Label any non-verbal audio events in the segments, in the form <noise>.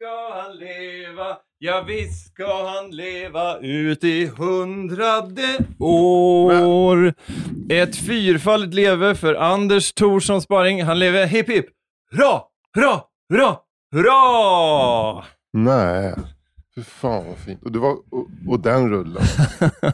ska han leva, ja visst ska han leva ut i hundrade år. Ett fyrfaldigt leve för Anders Thorsson Sparring. Han lever hipp hipp, hurra, hurra, hurra, hurra! Nej. Fy fan vad fint. Och, det var, och, och den rullen.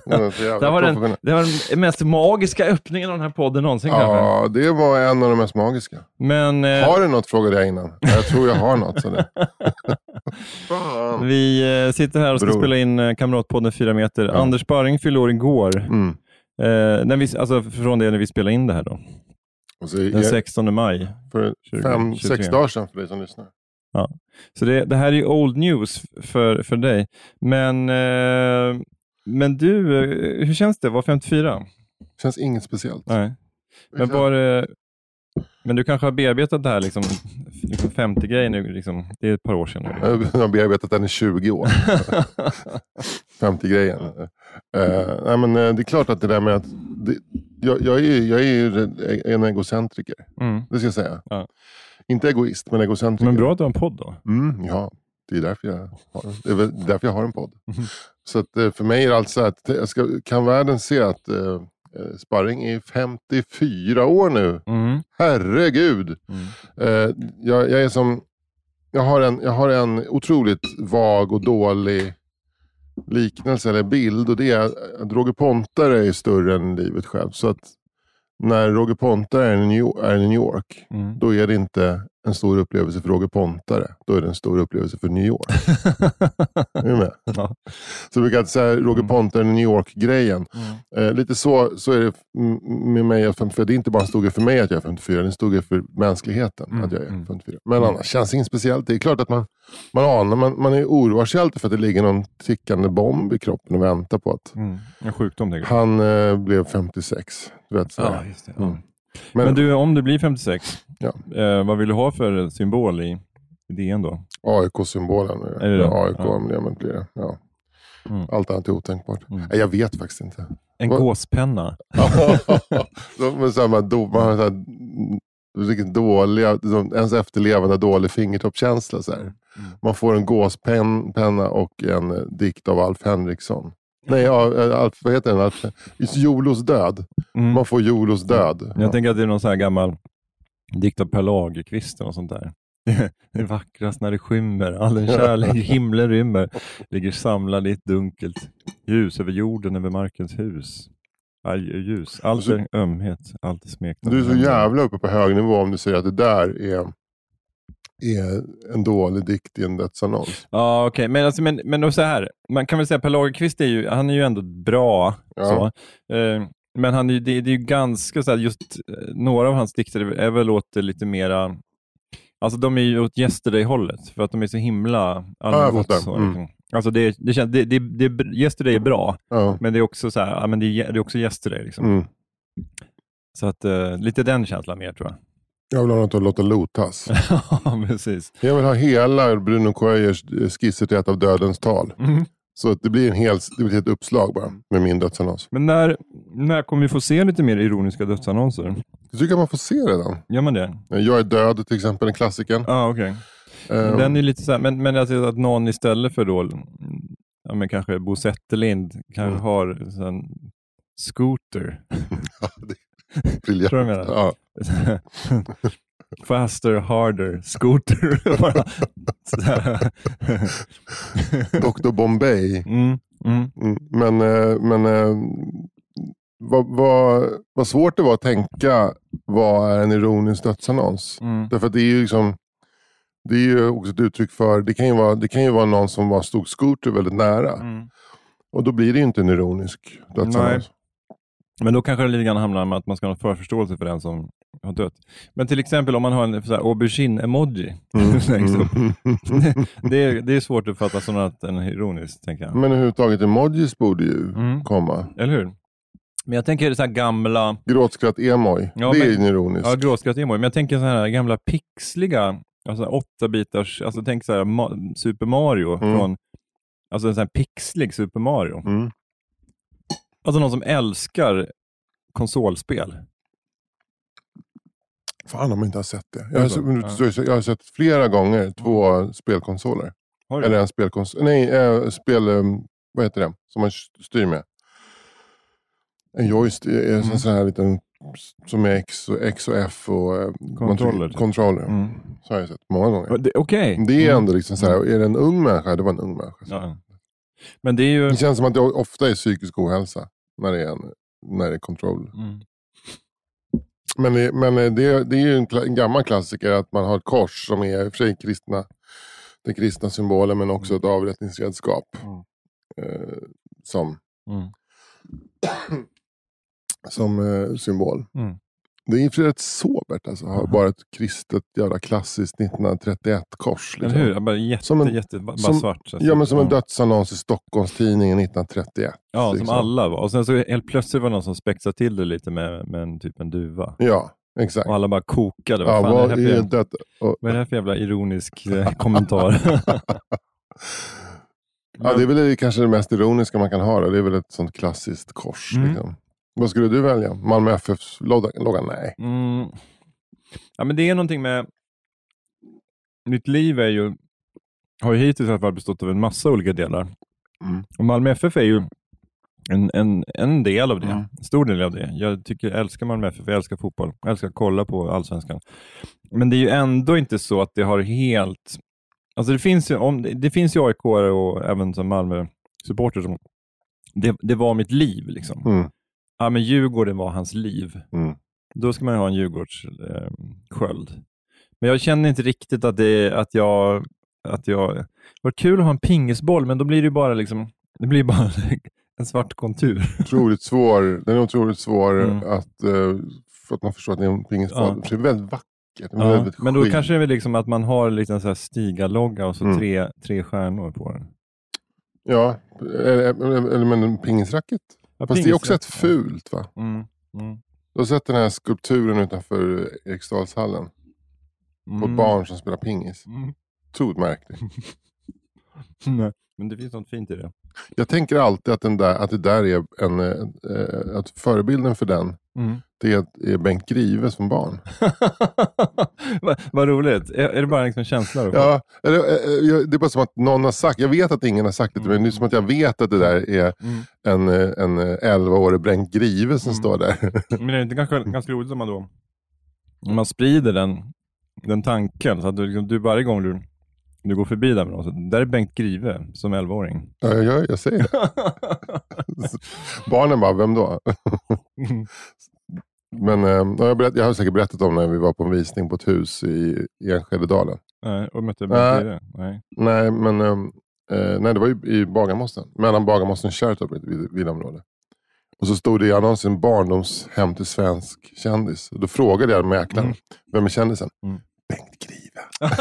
Det var, <laughs> den, det var den mest magiska öppningen av den här podden någonsin kanske. Ja, det var en av de mest magiska. Men eh, Har du något frågade jag innan. Jag tror jag har något. Så <laughs> vi eh, sitter här och ska Bror. spela in eh, Kamratpodden 4 meter. Ja. Anders Sparring fyllde år igår. Mm. Eh, när vi, alltså från det när vi spelade in det här då. Så, Den 16 maj. för 20, fem, 23. sex dagar sedan för dig som lyssnar. Så det, det här är ju old news för, för dig. Men, eh, men du, eh, hur känns det? Var 54? Känns inget speciellt. Nej. Men, var, det- men du kanske har bearbetat det här liksom, liksom 50-grejen nu, liksom, det är ett par år sedan nu. Jag har bearbetat den i 20 år. <laughs> 50-grejen. Eh, nej, men, eh, det är klart att det där med att... Det, jag, jag är ju jag är ju en egocentriker. Mm. Det ska jag säga. Ja. Inte egoist, men egocentriker. Men bra att du har en podd då. Mm, ja, det är därför jag har, det är därför jag har en podd. Mhm. Så att, eh, för mig är det alltså att jag ska, kan världen se att eh, eh, Sparring är 54 år nu. Mm. Herregud! Mm. Eh, jag, jag är som... Jag har, en, jag har en otroligt vag och dålig liknelse eller bild och det är att Roger Pontare är större än livet själv. Så att när Roger Pontare är i New York, är i New York Mm. då är det inte en stor upplevelse för Roger Pontare. Då är det en stor upplevelse för New York. <laughs> är du med? Ja. Så vi alltid säga Roger Mm. Pontare New York-grejen. Mm. Eh, lite så, så är det med mig 54. Det är inte bara en stor grej för mig att jag är 54, det är en stor grej för mänskligheten Mm, att jag är mm. 54. Men Mm. annars känns det inget speciellt. Det är klart att man, man anar, man, man är oroar sig alltid för att det ligger någon tickande bomb i kroppen och väntar på att Mm. En sjukdom han eh, blev 56. Du vet. Ja, just det. Mm. Men, Men du, om du blir 56, Ja. eh, vad vill du ha för symbol i i DN då? AIK-symbolen. Är det det? AIK-emblemet blir det. Ja. Mm. Allt annat är otänkbart. Mm. Nej, jag vet faktiskt inte. En Vad- gåspenna? <laughs> De är samma do, man har så här, riktigt dåliga, som, ens efterlevande dålig fingertoppskänsla. Så här. Mm. Man får en gåspenna och en eh, dikt av Alf Henriksson. Nej, ja, eh, vad heter den? Jolos död. Mm. Man får Jolos död. Jag tänker att det är någon sån här gammal dikt av Per Lagerkvist och sånt där. <laughs> Det är vackrast när det skymmer, all den kärlek <laughs> himlen rymmer ligger samlad i ett dunkelt ljus över jorden, över markens hus. Aj, ljus, allt är ömhet, allt är smeknad. Du är så jävla uppe på hög nivå om du säger att det där är, är en dålig dikt i en dödsannons. Ja, okej, men, alltså, men, men så här, man kan väl säga Per Lagerkvist är ju, han är ju ändå bra. Ja. Så. Eh, men han är, det, det är ju ganska så här, just eh, några av hans dikter är väl åt lite mera, alltså de är ju åt Yesterday-hållet, för att de är så himla allmängods. fattar. så, Mm. Alltså det, det, känns, det, det, det, Yesterday är bra, Ja. men det är också så här, ja, men det, är, det är också Yesterday. Liksom. Mm. Så att, eh, lite den känslan mer tror jag. Jag vill ha något att låta lotas. <laughs> Ja, precis. Jag vill ha hela Bruno Coyers eh, skisser till ett av dödens tal. Mm. Så det blir, en hel, det blir ett uppslag bara med min dödsannons. Men när, när kommer vi få se lite mer ironiska dödsannonser? Jag tycker man får se redan. Gör man det? Jag är död till exempel, en klassiker. Ja, okej. Eh, Den är lite så här, men, men alltså att någon istället för då, ja, men kanske Bo Zetterlind kanske Mm. har en scooter. <laughs> ja, det <laughs> briljant. Tror du jag menar? Ja. <laughs> Faster, harder, scooter. <laughs> Dr Bombay. mm, mm, Mm, Men, eh, men eh, vad, vad, vad svårt det var att tänka vad är en ironisk dödsannons. mm. Därför att det är ju liksom det är ju också ett uttryck för, det kan ju vara, det kan ju vara någon som var stod scooter väldigt nära. Mm. Och då blir det ju inte en ironisk dödsannons. Men då kanske det lite grann handlar om att man ska ha en förförståelse för den som har dött. Men till exempel om man har en aubergine-emoji <laughs> längst upp. Mm. <laughs> det, är, det är svårt att fatta som att den är ironisk, tänker jag. Men överhuvudtaget emojis borde ju Mm. komma. Eller hur? Men jag tänker så här gamla, Gråtskratt-emoj, Ja, det men- är ju ironiskt. ja gråskratt-emoji, men jag tänker så här gamla pixliga, alltså åtta bitars, alltså tänk så här Ma- Super Mario Mm. från, alltså en sån här pixlig Super Mario. Mm. Alltså någon som älskar konsolspel. Fan om jag inte har sett det. Jag har, sett, jag har sett flera gånger två spelkonsoler. Eller en spelkonsol. Nej, äh, spel... Um, vad heter det? Som man styr med. En joystick. Mm. En Mm. sån här liten... Som är X och, X och F och... eh, man Controller, trycker- typ. Mm. Så har jag sett många gånger. Det- Okej. Det är Mm. ändå liksom så här, är det en ung människa? Det var en ung människa. Ja. Men det är ju... Det känns som att det ofta är psykisk ohälsa när det är, en, när det är control. Mm. Men, det, men det, det är ju en, en gammal klassiker att man har ett kors som är i och för sig kristna, den kristna symbolen men också ett avrättningsredskap. Mm. Eh, som Mm. <clears throat> som eh, symbol. Mm. Det är rätt sobert alltså. Ha bara ett kristet jävla klassiskt 1931-kors. Eller Liksom. hur? Bara jätte, Som en- jätte, bara som- svart. så- Ja men som en dödsannons i Stockholmstidningen 1931. Ja, som liksom. alla var. Och sen så helt plötsligt var det någon som spexade till det lite med, med en typ en duva. Ja, exakt. Och alla bara kokade. Vad Ja, fan är det här vad för? Och, vad är det här för jävla ironisk eh, kommentar? <laughs> ja, det är väl kanske det mest ironiska man kan ha. Då. Det är väl ett sånt klassiskt kors. Mm. Liksom. Vad skulle du välja? Malmö FFs logga? Nej. Mm. Ja, men det är någonting med... Mitt liv är ju, har ju hittills i alla fall bestått av en massa olika delar. Mm. Och Malmö FF är ju en, en, en del av det. Mm. En stor del av det. Jag tycker, jag älskar Malmö FF, jag älskar fotboll. Jag älskar att kolla på Allsvenskan. Men det är ju ändå inte så att det har helt... Alltså det finns ju, om, det finns ju aik och även som Malmö-supporter som... Det, det var mitt liv liksom. Mm. Ja, men Djurgården var hans liv. Mm. Då ska man ju ha en Djurgårdssköld. Eh, men jag känner inte riktigt att, det, att jag... Att jag var kul att ha en pingisboll, men då blir det bara liksom... Det blir bara <laughs> en svart kontur. Otroligt svår. Den är otroligt svår Mm. att... eh, för att man förstår att det är en pingisboll. Ja. Det är väldigt vackert. Ja, väldigt men då skit. kanske det är liksom att man har en liten så här Stiga-logga och så Mm. tre, tre stjärnor på den. Ja, eller, eller, eller men en pingisracket. Ja, Fast det är också ett fult va? Mm. Mm. Du har sett den här skulpturen utanför Eriksdalshallen. På ett Mm. barn som spelar pingis. Mm. Otroligt märkligt. <laughs> Nej, Men det finns något fint i det. Jag tänker alltid att, den där, att det där är en... eh, att förebilden för den, Mm. Det är, är Bengt Grive som barn. <laughs> Vad vad roligt. Är, är det bara liksom känsla? Ja, eh, jag- det är bara som att någon har sagt, jag vet att ingen har sagt det till mig, men det är som att jag vet att det där är Mm. en, eh, en eh, 11-årig Bengt Grive som Mm. står där. Men är det inte ganska, <laughs> ganska roligt om man då om man sprider den, den tanken, så att du, liksom, du varje gång du, du går förbi där med någon, så där är Bengt Grive som 11-åring. Ja, jag, jag säger det. <laughs> Barnen bara, vem då? Men eh, ja, jag, berätt, jag har säkert berättat om när vi var på en visning på ett hus i, i Enskededalen. Nej, och mötte Bengt Nej. Nej. Men eh, eh, nej, det var ju i Bagarmossen. Mellan Bagarmossen och Kärrtorp, ett vill- villaområde. Och så stod det i annonsen barndomshem till svensk kändis. Och då frågade jag mäklaren, Mm. vem är kändisen? Mm. Bengt Grive.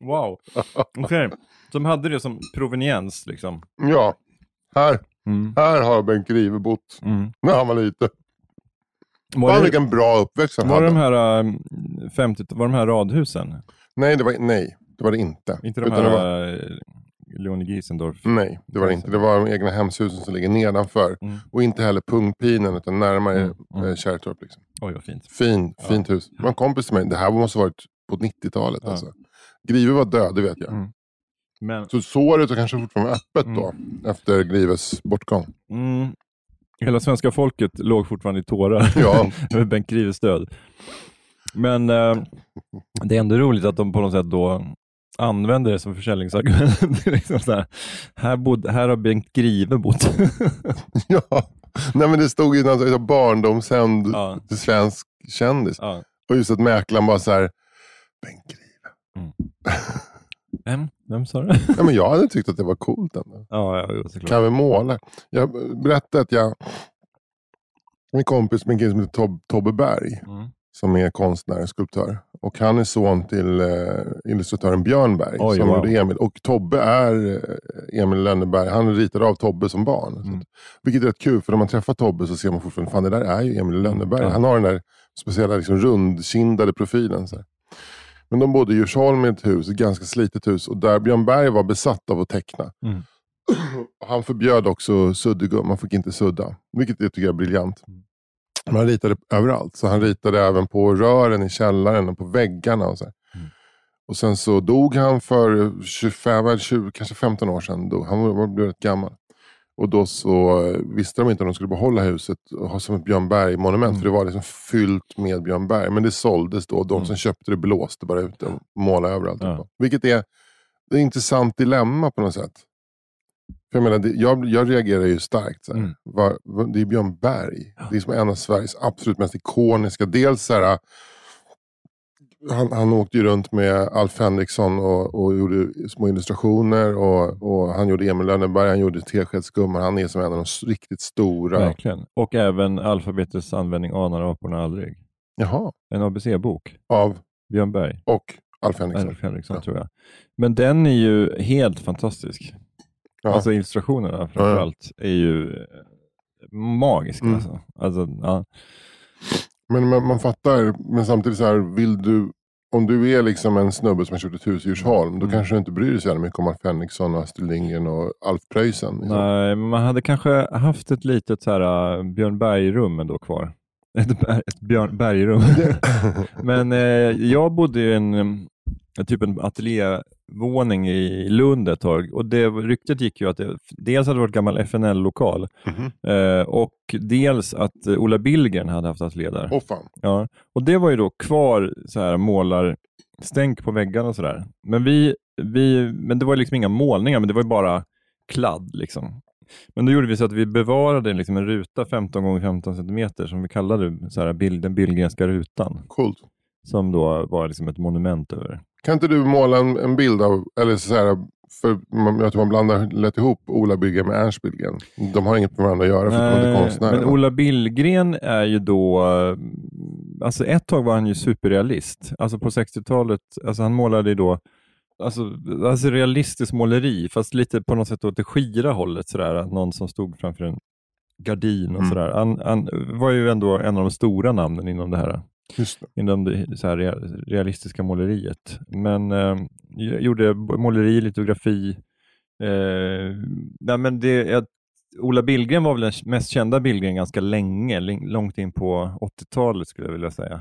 <laughs> wow. Okej, så de hade det som proveniens liksom. Ja, här, Mm. här har Bengt Grive bott Mm. när han var liten. Var, Fan vilken bra uppväxt han var, hade. de här, ähm, 50, var de här radhusen? Nej, det var, nej, det var det inte. Inte de Utan här var, äh, Leonie Giesendorf? nej, det var det inte. Det var de egna hemshusen som ligger nedanför. Mm. Och inte heller Pungpinen utan närmare Mm, mm. eh, Kärrtorp. Liksom. Oj, vad fint. Fin, Ja. fint hus. Det var en kompis till mig. Det här måste ha varit på 90-talet. Ja. Alltså. Grive var död, det vet jag. Mm. Men, Så såret är kanske fortfarande öppet Mm. då. Efter Grives bortgång. mm, hela svenska folket låg fortfarande i tårar Ja. <laughs> över Bengt Grives död. Men eh, det är ändå roligt att de på något sätt då använder det som försäljningsargument. <laughs> liksom så här, här, bod, här har Bengt Grive bott. <laughs> ja. Nej men det stod ju något barndomshem ja, till svensk kändis. ja. Och just att mäklaren bara så här. Bengt Grive. Vem? Vem sa det? <laughs> Ja, men jag hade tyckt att det var coolt ändå. ja, ja, såklart. Kan vi måla? Jag berättade att jag, min kompis med en kille som heter Tob, Tobbe Berg, Mm. som är konstnär och skulptör. Och han är son till eh, illustratören Björn Berg, Oj, som wow. gjorde Emil. Och Tobbe är eh, Emil Lönneberg. Han ritade av Tobbe som barn. Mm. Så, vilket är rätt kul, för när man träffar Tobbe så ser man fortfarande, fan det där är ju Emil Lönneberg. Ja. Han har den där speciella liksom, rundkindade profilen. Så här. Men de bodde i Djursholm i ett hus, ett ganska slitet hus. Och där Björn Berg var besatt av att teckna. Mm. <clears throat> Han förbjöd också suddigum, man fick inte sudda. Vilket jag tycker är briljant. Mm. Men han ritade överallt. Så han ritade även på rören i källaren och på väggarna. Och, så. Mm. och sen så dog han för 25, eller 20, kanske 15 år sedan. Dog. Han var, blev rätt gammal. Och då så eh, visste de inte om de skulle behålla huset och ha som ett Björn Berg-monument. Mm. För det var liksom fyllt med Björn Berg. Men det såldes då. De Mm. som köpte det blåste bara ut det och målade överallt. Ja. Vilket är ett intressant dilemma på något sätt. För jag, menar, det, jag, jag reagerar ju starkt. Så. Mm. Var, var, det är Björn Berg. Det är som en av Sveriges absolut mest ikoniska. Dels så här, han, han åkte ju runt med Alf Henriksson och, och gjorde små illustrationer. Och, och Han gjorde Emil Lönneberg, han gjorde Teskedsgumman. Han är som en av de riktigt stora. Verkligen. Och även alfabetets användning anar aporna aldrig. Jaha, En ABC-bok. av Björn Berg. och Alf Henriksson. Alf Henriksson Ja. tror jag. Men den är ju helt fantastisk. Ja. Alltså illustrationerna framförallt är ju magiska. Mm. Alltså. Alltså, ja. Men man, man fattar, men samtidigt så här, vill du, om du är liksom en snubbe som har köpt ett hus i Djursholm, då Mm. kanske du inte bryr dig så mycket om Alf Henriksson, och Astrid Lindgren och Alf Preussen. Liksom. Nej, men man hade kanske haft ett litet så här, uh, Björn Berg-rum ändå kvar. <laughs> Ett, ber- ett Björn Berg-rum. <laughs> men eh, jag bodde i en, typ en ateljévåning i Lund ett tag och det ryktet gick ju att det dels hade varit gammal FNL-lokal Mhm. eh, och dels att eh, Ola Billgren hade haft ateljé där. Åh fan. Ja, och det var ju då kvar så här målarstänk på väggarna och sådär. Men, vi, vi, men det var liksom inga målningar, men det var ju bara kladd. Liksom. Men då gjorde vi så att vi bevarade liksom en ruta 15 gånger 15 centimeter som vi kallade så här, bild, den Billgrenska rutan. Coolt. Som då var liksom ett monument över. Kan inte du måla en, en bild av, eller så här, för man, jag tror man blandar lätt ihop Ola Billgren med Ernst Billgren. De har inget med varandra att göra för att de är konstnärer. men? Ola Billgren är ju då, alltså ett tag var han ju superrealist. Alltså på 60-talet, alltså han målade ju då Alltså, alltså realistiskt måleri, fast lite på något sätt åt det skira hållet. Sådär. att Någon som stod framför en gardin och Mm. sådär. Han, han var ju ändå en av de stora namnen inom det här. Inom det så här rea- realistiska måleriet. Men eh, jag gjorde måleri, litografi. Eh, nej, men det, jag, Ola Billgren var väl den mest kända Billgren ganska länge, långt in på 80-talet skulle jag vilja säga.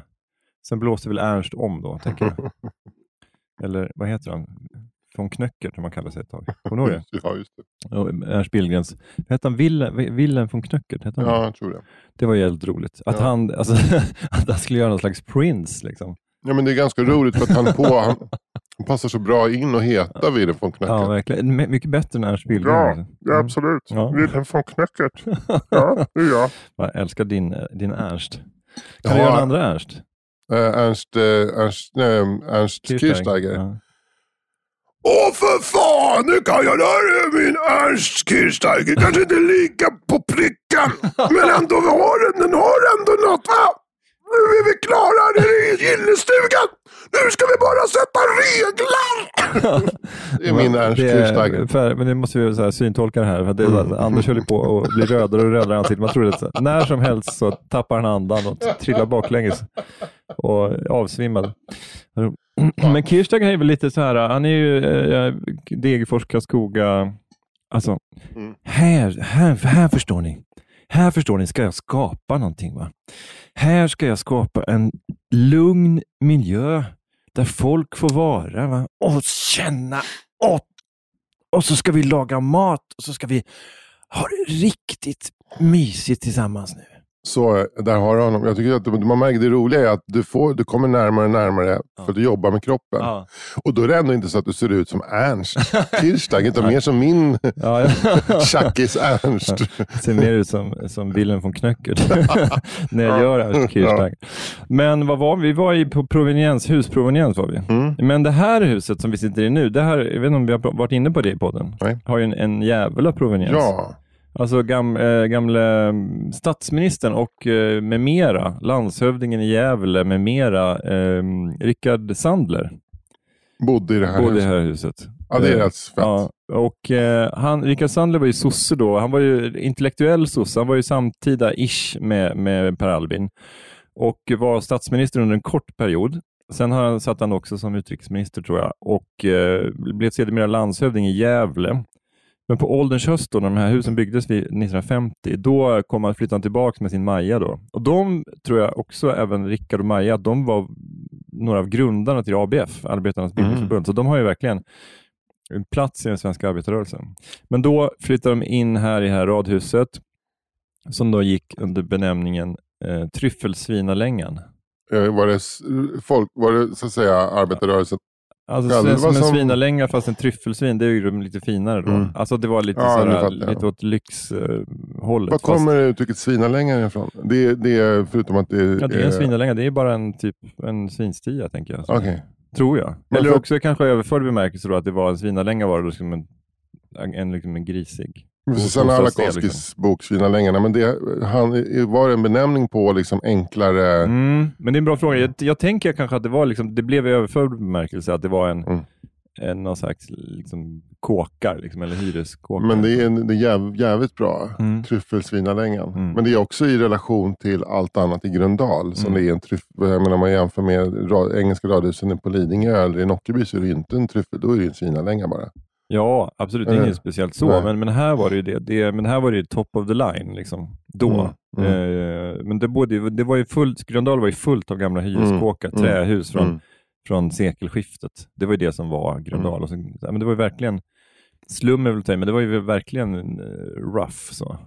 Sen blåste väl Ernst om då, tänker jag. <laughs> Eller vad heter han? Von Knöckert, som man kallar sig ett tag. Kommer du ihåg det? <laughs> Ja, just det. Och Ernst Billgrens, vad hette han? Wilhelm, von Knöckert? Hette han? Ja, jag tror det. Det var jävligt roligt. Att, Ja. han, alltså, <laughs> att han skulle göra någon slags Prince. Liksom. Ja, men det är ganska roligt för att han, på, han, han passar så bra in och heta Wilhelm von Knöckert. Ja, verkligen. My- Mycket bättre än Ernst Billgren. Ja, alltså. ja, absolut. Ja. Wilhelm von Knöckert. <laughs> Ja, det är jag. Jag älskar din, din Ernst. Kan Ja. du göra en andra Ernst? Eh, Ernst, eh, Ernst, nej, Ernst Kirchsteiger. Ja. Åh för fan, nu kan jag det min Ernst Kirchsteiger. Kanske inte lika på pricken, men ändå har den, den har ändå något va? Nu är vi klara, det är gillestugan. Nu ska vi bara sätta reglar. det är min Ernst men nu måste vi så här syntolka det här. För det, är- Anders höll på att bli rödare och rödare i ansiktet. Man trodde att så- när som helst så tappar han andan och trillar baklänges och avsvimmad. Men Kirchsteiger är väl lite så här, han är ju eh, Degerfors, Karlskoga. Alltså, Mm. här, här, här förstår ni. Här förstår ni, ska jag skapa någonting. va? Här ska jag skapa en lugn miljö där folk får vara va? och känna. Och, och så ska vi laga mat och så ska vi ha det riktigt mysigt tillsammans nu. Så där har du honom. Jag tycker att man märker det roliga är att du, får, du kommer närmare och närmare för att du jobbar med kroppen. Ja. Och då är det ändå inte så att du ser ut som Ernst <laughs> Kirchsteiger, utan mer som min Ja, ja. <laughs> tjackis Ernst. Ser mer ut som, som Wilhelm von Knöckert <laughs> när jag gör Ernst Kirchsteiger. Men vad var vi? Vi var i på proveniens, husproveniens var vi. Mm. Men det här huset som vi sitter i nu, det här, jag vet inte om vi har varit inne på det i podden, Nej. har ju en, en jävla proveniens. Ja, Alltså gam, eh, gamle mm, statsministern och eh, med mera, landshövdingen i Gävle med mera, eh, Rickard Sandler, bodde i det här bodde i det huset. här huset. Ja, det är Eh, rätt fett. Ja, och eh, han, Rickard Sandler var ju sosse då. Han var ju intellektuell sosse. Han var ju samtida-ish med, med Per Albin och var statsminister under en kort period. Sen har han, satt han också som utrikesminister tror jag och eh, blev sedermera landshövding i Gävle. Men på ålderns höst, då, när de här husen byggdes vid 1950, då kom han flyttade tillbaka med sin Maja. Då. Och de tror jag också, även Rickard och Maja, de var några av grundarna till ABF, Arbetarnas bildningsförbund. Så de har ju verkligen en plats i den svenska arbetarrörelsen. Men då flyttade de in här i det här radhuset som då gick under benämningen eh, Tryffelsvinalängan. Eh, Var det, folk, var det så att säga arbetarrörelsen? Alltså Ja, det som en som- svinalänga fast en tryffelsvin, det är ju lite finare då. Mm. Alltså det var lite, Ja, sådär, lite åt lyxhållet. Var fast- kommer uttrycket svinalängan ifrån? Det, det är förutom att det Ja, det är en svinalänga, det är bara en typ en svinstia tänker jag. Okej. Tror jag. Men Eller för- också kanske överförd bemärkelse då att det var en svinalänga var det då som en, en, liksom en grisig. Susanna bostadsdel, Alakoskis liksom. bok Svinalängarna, men det han, var det en benämning på liksom enklare... Mm, men det är en bra fråga. Jag, jag tänker kanske att det var liksom, det blev i överförd bemärkelse att det var en, Mm. en någon slags liksom, kåkar liksom, eller hyreskåkar. Men det är, det är jäv, jävligt bra. Mm. Tryffelsvinalängan. Mm. Men det är också i relation till allt annat i Gröndal. Som Mm. det är en tryff, jag menar, man jämför med ra, engelska radhusen på Lidingö eller i Nockeby så är det inte en tryffel, då är det en svinalänga bara. Ja, absolut. Det är Eh, inget speciellt så, nej. men, men här var det ju det. det. Men här var det ju top of the line liksom, då. Mm, Eh, men det, både, det var ju fullt, Gröndal var ju fullt av gamla hyreskåkar, Mm, trähus från, Mm. från sekelskiftet. Det var ju det som var Gröndal. Och så, men det var ju verkligen, slum är väl men det var ju verkligen eh, rough. Så.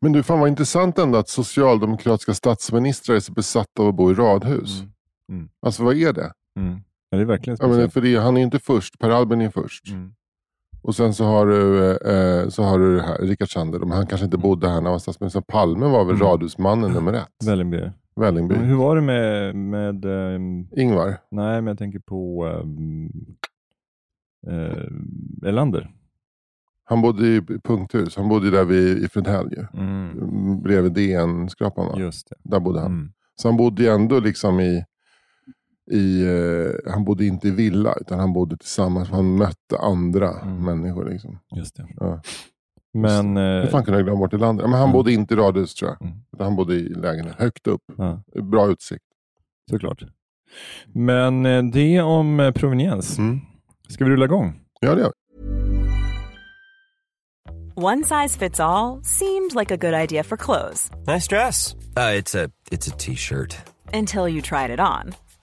Men du, fan vad intressant ändå att socialdemokratiska statsministrar är så besatta av att bo i radhus. Mm. Mm. Alltså vad är det? Mm. Ja, det är verkligen Ja, men speciellt. för det, han är ju inte först, Per Albin är först. Mm. Och sen så har du, eh, så har du det här, Rickard Sander, men han kanske inte bodde här när han var statsminister. Palme var väl Mm. radhusmannen <laughs> nummer ett. Vällingby. Vällingby. Men hur var det med, med ehm, Ingvar. nej men jag tänker på um, uh, Elander. Han bodde i punkthus. Han bodde där vid, i Fredhäll. Mm. Bredvid DN-skrapan. Där bodde han. Mm. Så han bodde ju ändå liksom i, i eh, han bodde inte i villa utan han bodde tillsammans. Han mötte andra Mm. människor. Liksom. Just det. Ja. Men, Hur eh, fan kunde jag glömma bort det landet? Men han Mm. bodde inte i radhus tror jag. Mm. Utan han bodde i lägenhet högt upp. ja, Bra utsikt. såklart. Men eh, det om eh, proveniens. Mm. Ska vi rulla igång? Ja det gör vi. One size fits all seemed like a good idea for clothes Nice dress. Uh, it's a it's a t-shirt. until you tried it on.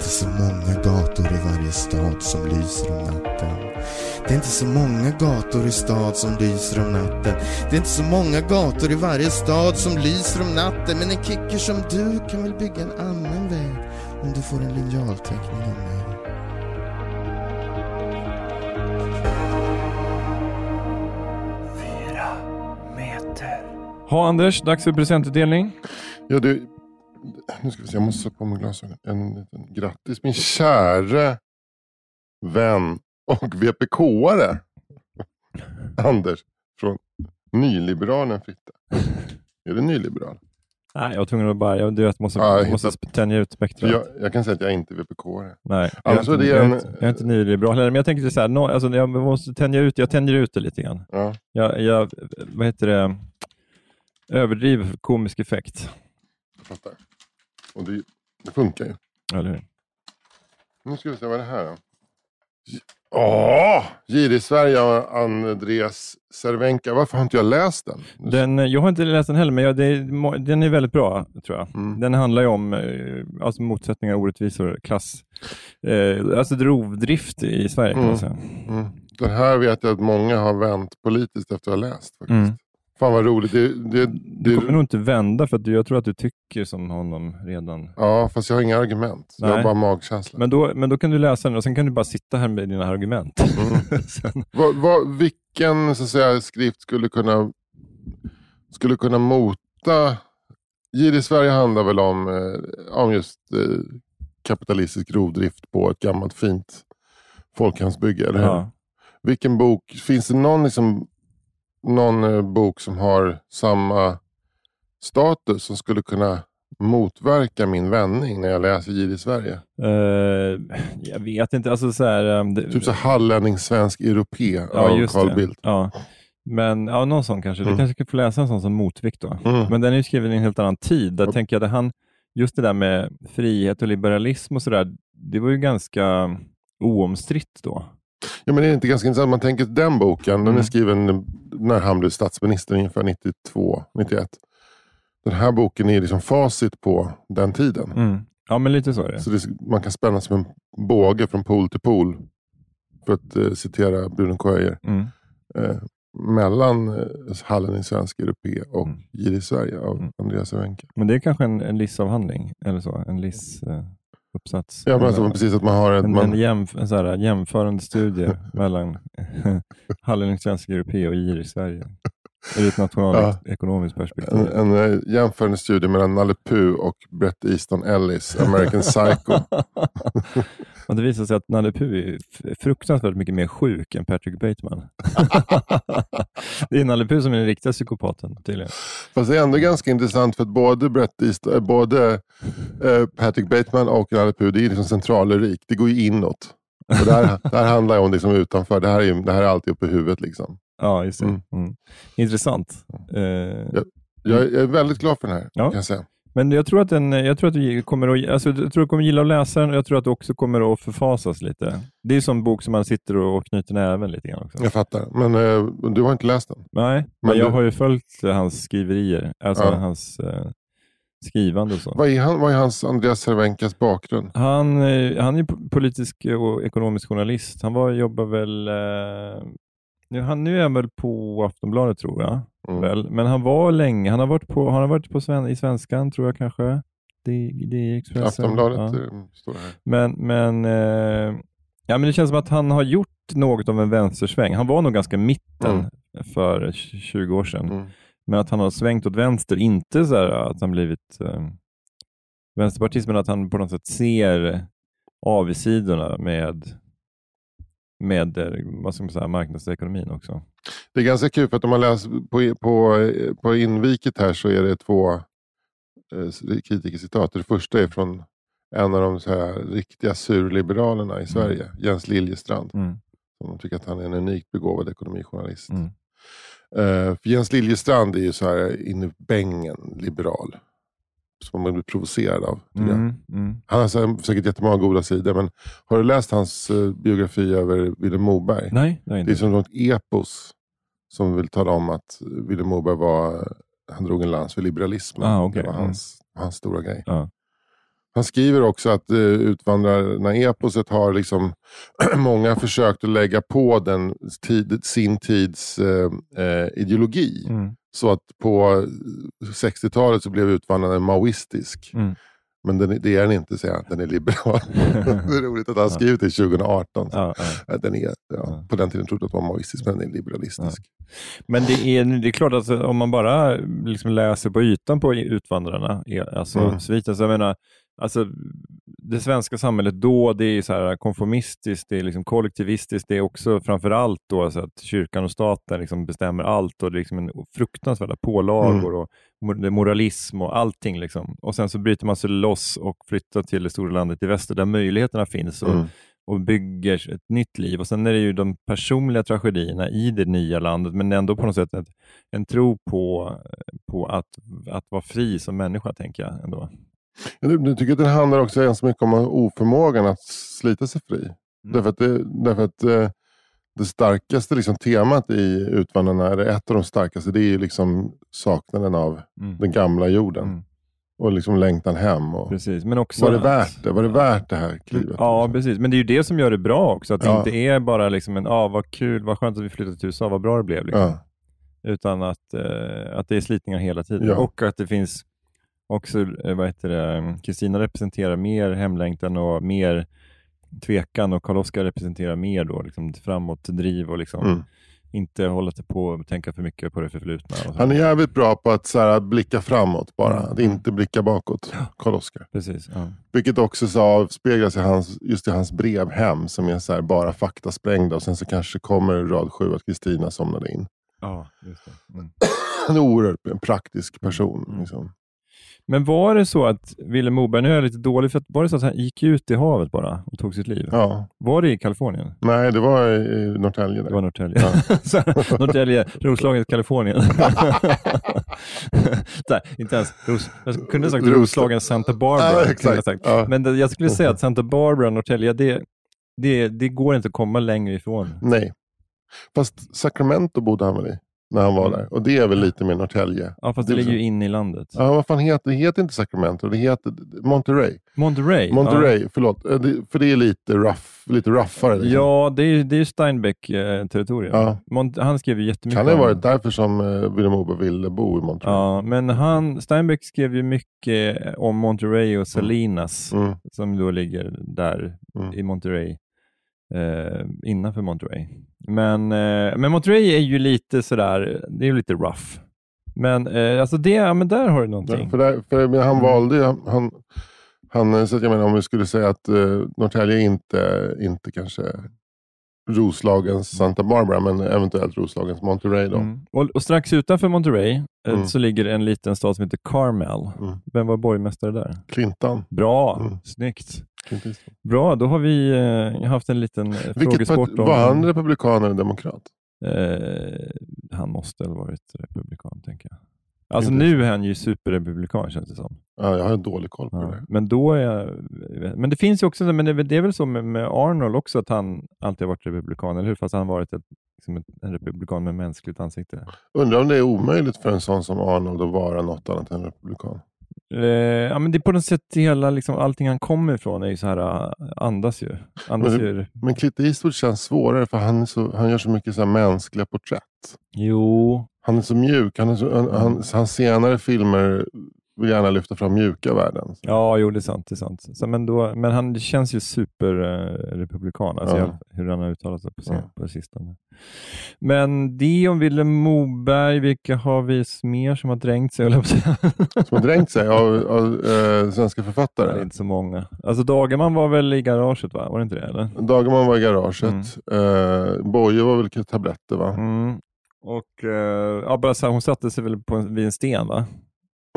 Inte så många gator i varje stad som lyser om natten. Det är inte så många gator i stad som lyser om natten. Det är inte så många gator i varje stad som lyser om natten. Men en kicker som du kan väl bygga en annan väg om du får en linjalteckning av mig. Ha Anders, dags för presentutdelning. Ja, du, nu ska vi se, jag måste sätta på mig glasögonen. En liten grattis min käre vän och VPK-are <laughs> Anders från Nyliberalerna Fritte. Är du nyliberal? Nej, jag var tvungen att bara, jag, du vet, måste, Ja, jag måste hittat- tänja ut spektrat. Jag, jag kan säga att jag är inte VPK-are. Nej, jag är, Alltså, inte, det är jag, är en- inte, jag är inte nyliberal heller, men jag tänkte så här, no, alltså, jag måste tänja ut, jag tänjer ut det lite grann. Ja. Jag, jag vad heter det, överdriver komisk effekt. Jag fattar. Och det, det funkar ju. Eller hur? Nu ska vi se vad är det här då. Åh! Girig Sverige och Andreas Cervenka. Varför har inte jag läst den? Den, eh, jag har inte läst den heller, men jag, det, är den är väldigt bra, tror jag. Mm. Den handlar ju om eh, alltså motsättningar, orättvisor, klass. Eh, alltså rovdrift i Sverige kan man Mm. säga. Mm. Den här vet jag att många har vänt politiskt efter att ha läst. Faktiskt. Fan vad roligt. Det, det, Du det, kommer nog inte vända, för att du, jag tror att du tycker som honom redan. Ja, fast jag har inga argument. Jag har Nej. bara magkänsla. Men då, men då kan du läsa den och sen kan du bara sitta här med dina argument. Mm. <laughs> sen, Vad, vad, vilken så att säga, skrift skulle kunna, skulle kunna mota... Girig Sverige handlar väl om, eh, om just eh, kapitalistisk rovdrift på ett gammalt fint folkhemsbygge, eller hur? ja. Vilken bok, finns det någon, liksom, någon eh, bok som har samma status som skulle kunna motverka min vändning när jag läser Girig Sverige? Eh, jag vet inte, alltså så här... um, det, Typ så hallänning svensk europé ja, av Carl. Bildt. Ja. Men ja, någon sån kanske. Du Mm. kanske ska få läsa en sån som motvikt då. Mm. Men den är ju skriven i en helt annan tid. Där Ja. tänker jag att han, just det där med frihet och liberalism och sådär, det var ju ganska oomstritt då. Ja, men det är inte ganska intressant. Man tänker den boken, den är Mm. skriven när han blev statsminister ungefär 92, 91. Den här boken är liksom facit på den tiden. Mm. Ja, men lite så är det. Så det, man kan spänna som en båge från pol till pol. För att eh, citera Bruno. Öijer. Mm. Eh, mellan eh, Hallen i svensk europé och Mm. Gir i Sverige av Mm. Andreas Cervenka. Men det är kanske en, en LIS-avhandling, eller så. En LIS-uppsats. Ja, men alltså, precis att man har ett... en, Man, en, jämf, en här, jämförande studie <laughs> mellan <laughs> Hallen i svensk europé och IR i Sverige. Ur ett nationalekonomiskt perspektiv. en, en eh, jämförande studie mellan Nalle Puh och Bret Easton Ellis, American Psycho. <laughs> och det visar sig att Nalle Puh är fruktansvärt mycket mer sjuk än Patrick Bateman. <laughs> det är Nalle Puh som är den riktiga psykopaten tydligen. Fast det är ändå ganska intressant för att både, Bret Easton, eh, både eh, Patrick Bateman och Nalle Puh, det är liksom centralrik. Det går ju inåt. Och det, här, <laughs> det här handlar ju om liksom utanför. Det här, är, det här är alltid uppe i huvudet. Liksom. Ja, just det. Mm. Mm. Intressant. Eh, Jag, är- jag är väldigt glad för den här. Ja. Kan jag säga. Men jag tror att, den, jag tror att du kommer att, alltså, jag tror att du kommer gilla att läsa den och jag tror att du också kommer att förfasas lite. Det är ju som en bok som man sitter och knyter näven lite grann också. Jag fattar. Men eh, du har inte läst den? Nej, men, Men jag du- har ju följt hans skriverier, alltså Ja. hans eh, skrivande och så. Vad är, han, vad är hans Andreas Cervenkas bakgrund? Han, eh, han är po- politisk och ekonomisk journalist. Han var, jobbar väl, eh, nu, han, nu är han väl på Aftonbladet tror jag. Mm. Väl. Men han var länge, han har varit, på, han har varit på sven, i Svenskan tror jag kanske. Det, det är Expressen. Aftonbladet Ja. eh, står det här. Men, men, eh, ja, men det känns som att han har gjort något av en vänstersväng. Han var nog ganska mitten Mm. för 20 år sedan. Mm. Men att han har svängt åt vänster, inte så här att han blivit eh, vänsterpartist, men att han på något sätt ser avigsidorna med, med eh, vad ska man säga, marknadsekonomin också. Det är ganska kul för att om man läser på, på, på inviket här så är det två eh, kritikercitat. Det första är från en av de så här, riktiga surliberalerna i Sverige, Jens Liljestrand. Mm. Som tycker att han är en unikt begåvad ekonomijournalist. Mm. För Jens Liljestrand är ju så här in i bängen liberal. Som man blir provocerad av. Mm. Mm. Han har säkert jättemånga goda sidor. Men har du läst hans eh, biografi över Vilhelm Moberg? Nej, det Det är som något epos som vill tala om att Vilhelm Moberg var, han drog en lans för liberalismen. Ah, okej. Det var hans, hans stora grej. Ja. Han skriver också att uh, Utvandrarna-eposet har liksom <clears throat> många försökt att lägga på den tid, sin tids eh, eh, ideologi. Mm. Så att på 60-talet så blev Utvandrarna maoistisk. Mm. Men den, det är den inte, säger han. Den är liberal. <laughs> <laughs> det är roligt att han skrivit det 2018. Ja, ja. Den är, ja. På den tiden trodde jag att den var maoistisk, men den är liberalistisk. Men det är, det är klart att om man bara liksom läser på ytan på Utvandrarna, alltså Mm. sviten, så jag menar, alltså, det svenska samhället då, det är så här konformistiskt, det är liksom kollektivistiskt, det är också framför allt då alltså att kyrkan och staten liksom bestämmer allt och det är liksom en fruktansvärda pålagor och det är moralism och allting. Liksom. Och sen så bryter man sig loss och flyttar till det stora landet i väster där möjligheterna finns. Och, Mm. och bygger ett nytt liv. Och Sen är det ju de personliga tragedierna i det nya landet, men ändå på något sätt ett, en tro på, på att, att vara fri som människa, tänker jag. ändå. Du, tycker att den handlar också ganska mycket om oförmågan att slita sig fri? Mm. Därför att, det, därför att eh, det starkaste liksom, temat i Utvandrarna, eller ett av de starkaste, det är liksom saknaden av Mm. den gamla jorden. Mm. Och liksom längtan hem. Och, Precis, men också var det värt det? Var det värt det här klivet? Ja, precis. Men det är ju det som gör det bra också. Att det Ja. inte är bara liksom en, ah, vad kul, vad skönt att vi flyttade till USA, vad bra det blev. Liksom. Ja. Utan att, eh, att det är slitningar hela tiden. Ja. Och att det finns också, eh, vad heter det, Kristina representerar mer hemlängtan och mer tvekan och Karl-Oskar representerar mer då, liksom framåt driv och liksom Mm. inte hålla sig på och tänka för mycket på det förflutna. Han är jävligt bra på att så här, blicka framåt bara. Mm. Att inte blicka bakåt. Karl-Oskar. Precis, ja. Vilket också så avspeglas i hans, just i hans brev hem som är så här, bara faktasprängda. Och sen så kanske kommer rad sju att Kristina somnade in. ja just det. Mm. <clears throat> Är oerhört en praktisk person. Mm. Liksom. Men var det så att Willem Moberg, nu är jag lite dålig, för att var det så att han gick ut i havet bara och tog sitt liv? Ja. Var det i Kalifornien? Nej, det var i Norrtälje. Det Där. var Norrtälje. <laughs> <laughs> Här, Norrtälje, Roslaget, Kalifornien. Nej, inte ens Ros Jag kunde ha sagt Ros- Roslagen, Santa Barbara. Ja, exakt. Ja. Men det, jag skulle säga att Santa Barbara, Norrtälje, det, det, det går inte att komma längre ifrån. Nej. Fast Sacramento bodde han väl i? När han var Mm. där. Och det är väl lite mer Norrtälje. Ja, fast det, Det ligger ju inne i landet. Ja, vad fan heter det? heter inte Sacramento. Det heter Monterey. Monterey. Monterey, förlåt. Eh, det- För det är lite, rough, lite roughare. Ja, Liksom. ja det är ju det är Steinbeck-territorium. Ja. Mont- han skrev ju jättemycket Kan det ha om- varit därför som uh, Willem Moberg ville bo i Monterey? Ja, men han, Steinbeck skrev ju mycket om Monterey och Salinas, Mm. som då ligger där Mm. i Monterey, eh, innanför Monterey. Men, eh, men Monterey är ju lite sådär, det är ju lite rough. Men, eh, alltså det, ja, men där har du någonting. Ja, för där, för, men han valde ju, han, han, så att jag menar om vi skulle säga att uh, Norrtälje inte, inte kanske Roslagens Santa Barbara, men eventuellt Roslagens Monterey då. Mm. Och, och strax utanför Monterey eh, Mm. så ligger en liten stad som heter Carmel. Mm. Vem var borgmästare där? Clinton. Bra, Mm. snyggt. Bra, då har vi eh, haft en liten eh, Vilket frågesport om... var han republikan eller demokrat? Eh, han måste väl varit republikan, tänker jag. Alltså nu är han ju superrepublikan känns det som. Ja, jag har dålig koll på Ja. det. Men då är jag, Men det finns ju också, men det, är väl- det är väl så med, med Arnold också, att han alltid har varit republikan, eller hur? Fast han har varit ett, liksom ett, en republikan med mänskligt ansikte. Undrar om det är omöjligt för en sån som Arnold att vara något annat än republikan. Eh, ja, men det är på något sätt hela, liksom, allting han kommer ifrån är ju så här, uh, andas ju. Andas Men ju. Men Clint Eastwood känns svårare för han, så, han gör så mycket så här mänskliga porträtt. Jo, Han är så mjuk. Han är så, han, han, hans senare filmer vill gärna lyfta fram mjuka värden. Ja, jo, det är sant. Det är sant. Så, men, då, men han känns ju superrepublikan, alltså Ja. hur han har uttalat sig på, sin, Ja. på sistone. Men det om Willem Moberg, vilka har vi mer som har drängt sig. <laughs> Som har dränkt sig av, av eh, svenska Det är författare. inte så många. Alltså Dagerman var väl i garaget, va? Var det inte det? Eller? Dagerman var i garaget. Eh, Boje var väl tabletter va? Mm. Och eh, ja, bara så här, hon satte sig väl på en, vid en sten, va?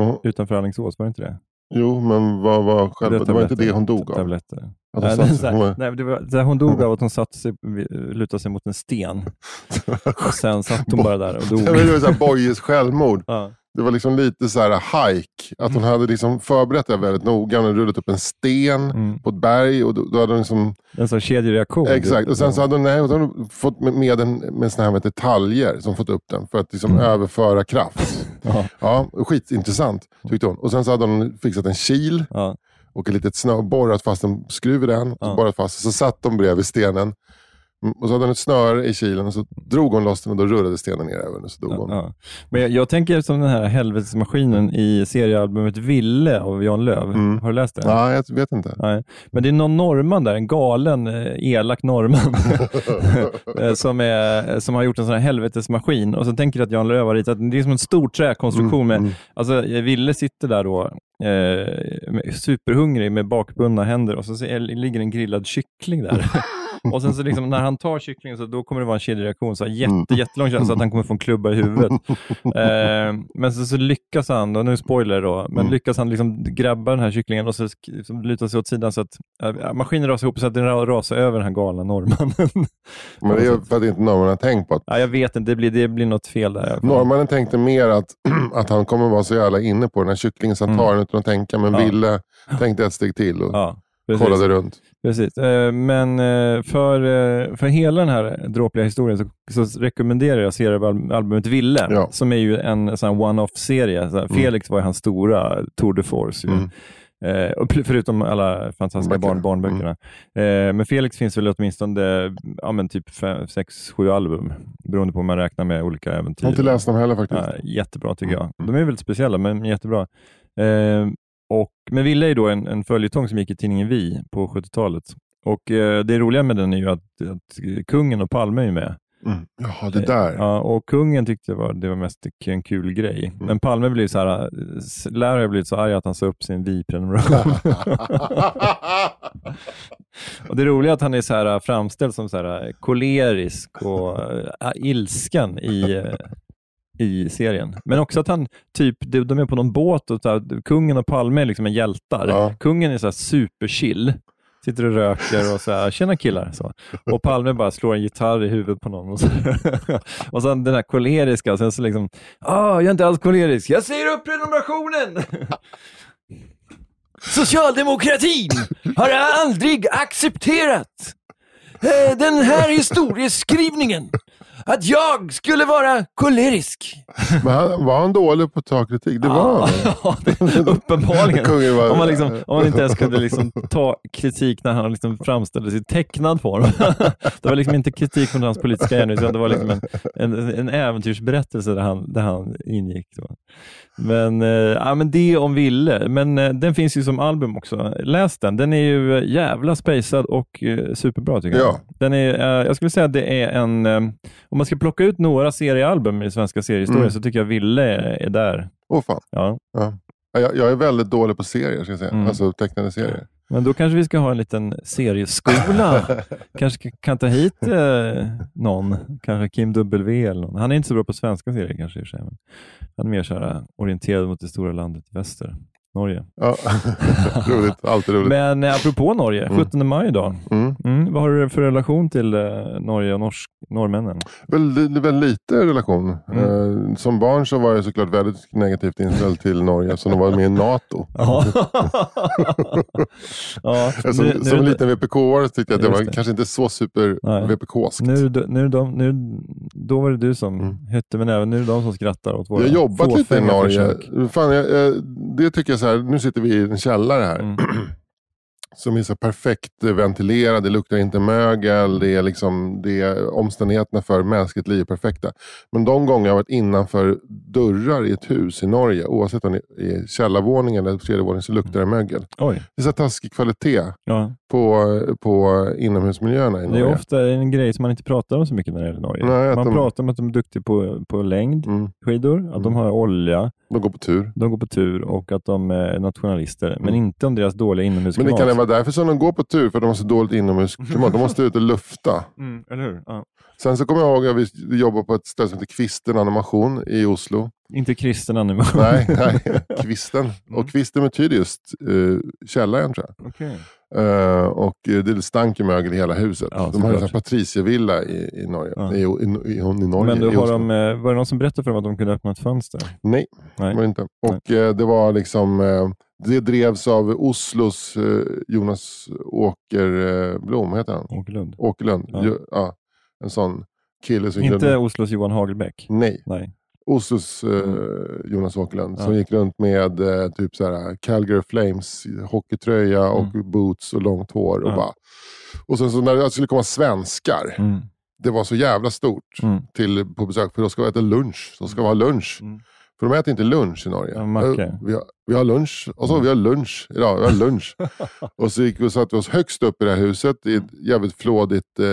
Mm. Utanför Alingsås, var det inte det? Jo, men vad var själva... Det, var inte det hon dog av. Tabletter. Att hon Nej, satt det, här, hon var- nej, det var, det hon dog av att hon satte sig, lutade sig mot en sten. <laughs> Och sen satt hon bara där och dog. <laughs> Det var ju Bojes självmord. Ja. Det var liksom lite så här hike. Att hon hade liksom förberett det väldigt noga. Hon hade rullat upp en sten Mm. på ett berg. Och då, då hade hon liksom, En sån kedjereaktion. exakt. Och sen så hade hon, nej, hon fått med, med, en, med såna här detaljer som fått upp den. För att liksom överföra kraft. Ja, Ja, skitintressant tyckte hon. Och sen så hade hon fixat en kil. ja, och ett litet snö, borrat fast en skruv i den. Ja. Borrat fast, så satt de bredvid stenen Och så hade hon ett snöre i kilen och så drog hon loss den och då rullade stenen ner över den och så dog hon. Ja. Men jag, jag tänker som den här helvetesmaskinen i seriealbumet Ville av Jan Löv. Mm. Har du läst det? Ja, jag vet inte. Nej. Men det är någon norrman där, en galen, eh, elak norrman, <laughs> eh, som, är, som har gjort en sån här helvetesmaskin. Och så tänker jag att Jan Löv har ritat, det är som en stor träkonstruktion. med, Mm, mm. Alltså, Ville sitter där då, eh, superhungrig med bakbundna händer och så ser- ligger en grillad kyckling där. <laughs> och sen så liksom, när han tar kycklingen så då kommer det vara en kedjereaktion, så här jätte, Mm. jättelång chans att han kommer få en klubba i huvudet. <laughs> eh, men så, så lyckas han, och nu spoiler då, men Mm. lyckas han liksom grabba den här kycklingen och så liksom luta sig åt sidan så att äh, maskinen rasar ihop så att den ra- rasar över den här galna norrmannen. Men det är för att inte norrmannen har tänkt på att ja, jag vet inte, det blir, det blir något fel där. Norrmannen tänkte mer att, <clears throat> att han kommer vara så jävla inne på den här kycklingen så han Mm. tar den utan att tänka. Men Ja. Ville tänkte ett steg till och Ja, kollade runt. Precis, Eh, men eh, för, eh, för hela den här dråpliga historien så, så rekommenderar jag seriealbumet Ville, Ja. som är ju en one-off-serie. Här, Felix var ju hans stora tour de force. Mm. Eh, förutom alla fantastiska barn, barnböckerna. Eh, men Felix finns väl åtminstone ja, men typ fem, sex, sju album, beroende på om man räknar med olika äventyr. Jag har inte läst dem heller faktiskt. Ja, jättebra tycker jag. De är väldigt speciella, men jättebra. Eh, och, men Ville är då en, en följetong som gick i tidningen Vi på 70-talet. Och eh, Det roliga med den är ju att, att kungen och Palme är med. Mm. Jaha, det där. Ja, och kungen tyckte det var, det var mest en kul grej. Mm. Men Palme blev så här, lär har blivit så arg att han sa upp sin Vi-prenumeration. <laughs> och Det roliga är att han är så här framställd som så här kolerisk och äh, ilsken i, eh, i serien. Men också att han, typ, de de är på någon båt och så här, kungen och Palme är liksom en hjältar. Ja. Kungen är så här superchill. Sitter och röker och så här, tjena killar. Så. Och Palme bara slår en gitarr i huvudet på någon. Och, så. <laughs> och sen den här koleriska, sen så liksom, ah, jag är inte alls kolerisk, jag säger upp prenumerationen! <laughs> Socialdemokratin har aldrig accepterat eh, den här historieskrivningen. Att jag skulle vara kolerisk. Men han, var han dålig på att ta kritik? Det var han. Ja, det, <laughs> uppenbarligen. <laughs> Var- Om man, liksom, om man inte ens kunde liksom ta kritik när han liksom framställdes i tecknad form. <laughs> Det var liksom inte kritik mot hans politiska gärning, utan det var liksom en, en, en äventyrsberättelse där han, där han ingick. Men, eh, ja, men det om Ville. Men eh, den finns ju som album också. Läs den. Den är ju eh, jävla spacad och eh, superbra tycker jag. Ja. Den är, eh, jag skulle säga att det är en, eh, om man ska plocka ut några seriealbum i svenska seriehistorien Mm. så tycker jag Ville är, är där. Åh fan. Ja. Ja. Jag, jag är väldigt dålig på serier, ska jag säga. Mm. alltså tecknade serier. Men då kanske vi ska ha en liten serieskola. <laughs> kanske kan ta hit eh, någon, kanske Kim W eller någon. Han är inte så bra på svenska serier kanske i och för sig, men han är mer så här, eh, orienterad mot det stora landet väster, Norge. Ja. <laughs> roligt, alltid roligt. Men eh, apropå Norge, Mm. 17 maj idag. Mm. Mm, vad har du för relation till eh, Norge och norsk, norrmännen? Väldigt, väldigt lite relation. Mm. Eh, som barn så var jag såklart väldigt negativt inställd till Norge, som de var med i NATO. <laughs> Ja. <laughs> ja, Som, nu- nu som det- liten VPK-are tyckte jag att det var det. kanske inte så super. VPK-skt. Nu, nu, de, nu, då var det du som Mm. hette, men även nu är det de som skrattar åt våra Jag har jobbat lite i Norge. försök. Fan, jag, jag, det tycker jag så här, nu sitter vi i en källare här. Mm. <clears throat> Som är så perfekt ventilerad, det luktar inte mögel, det är liksom, det är omständigheterna för mänskligt liv är perfekta. Men de gånger jag varit innanför dörrar i ett hus i Norge, oavsett om det är källarvåningen eller tredje våningen, så luktar det mögel. Oj, Det är så taskig kvalitet ja. på, på inomhusmiljöerna i Det Norge. är ofta en grej som man inte pratar om så mycket när det gäller Norge. Nej, man de- pratar om att de är duktiga på, på längdskidor, Mm. att de har olja, De går på tur. de går på tur och att de är nationalister, men Mm. inte om deras dåliga Men inomhusklimat. det kan vara därför som de går på tur, för de har så dåligt inomhusklimat. De måste ut och lufta. Mm, eller hur? Ja. Sen så kommer jag ihåg att vi jobbade på ett ställe som heter Kvisten Animation i Oslo. Inte kristen animation. Nej, <laughs> nej Kvisten. Och Kvisten betyder just uh, källaren tror jag. Okej. Eh, och eh, det stank ju mögel i hela huset. Ja, de hade en patricievilla i, i Norge. Ja. I, i, i, i, Norge. Men då har de, var det någon som berättade för dem att de kunde öppna ett fönster? Nej, Nej. var inte. Och eh, det var liksom det drevs av Oslos Jonas Åkerblom, heter han? Åkerlund. Åkerlund. Ja. Ja. Ja, en sån kille som Inte grundade- Oslos Johan Hagelbäck? Nej, Nej. Oslos eh, Jonas Åkerlund som gick runt med eh, typ så här, Calgary Flames hockeytröja och boots och långt hår. Och, Ja. bara, och sen så när det skulle komma svenskar, Mm. det var så jävla stort Mm. till, på besök, för då ska vi äta lunch. De ska ha lunch. Mm. För de äter inte lunch i Norge. Ja. Eh, vi, har, vi har lunch. Och så vi har lunch idag. Vi har lunch. <laughs> och så gick vi och satte oss högst upp i det här huset i ett jävligt flådigt eh,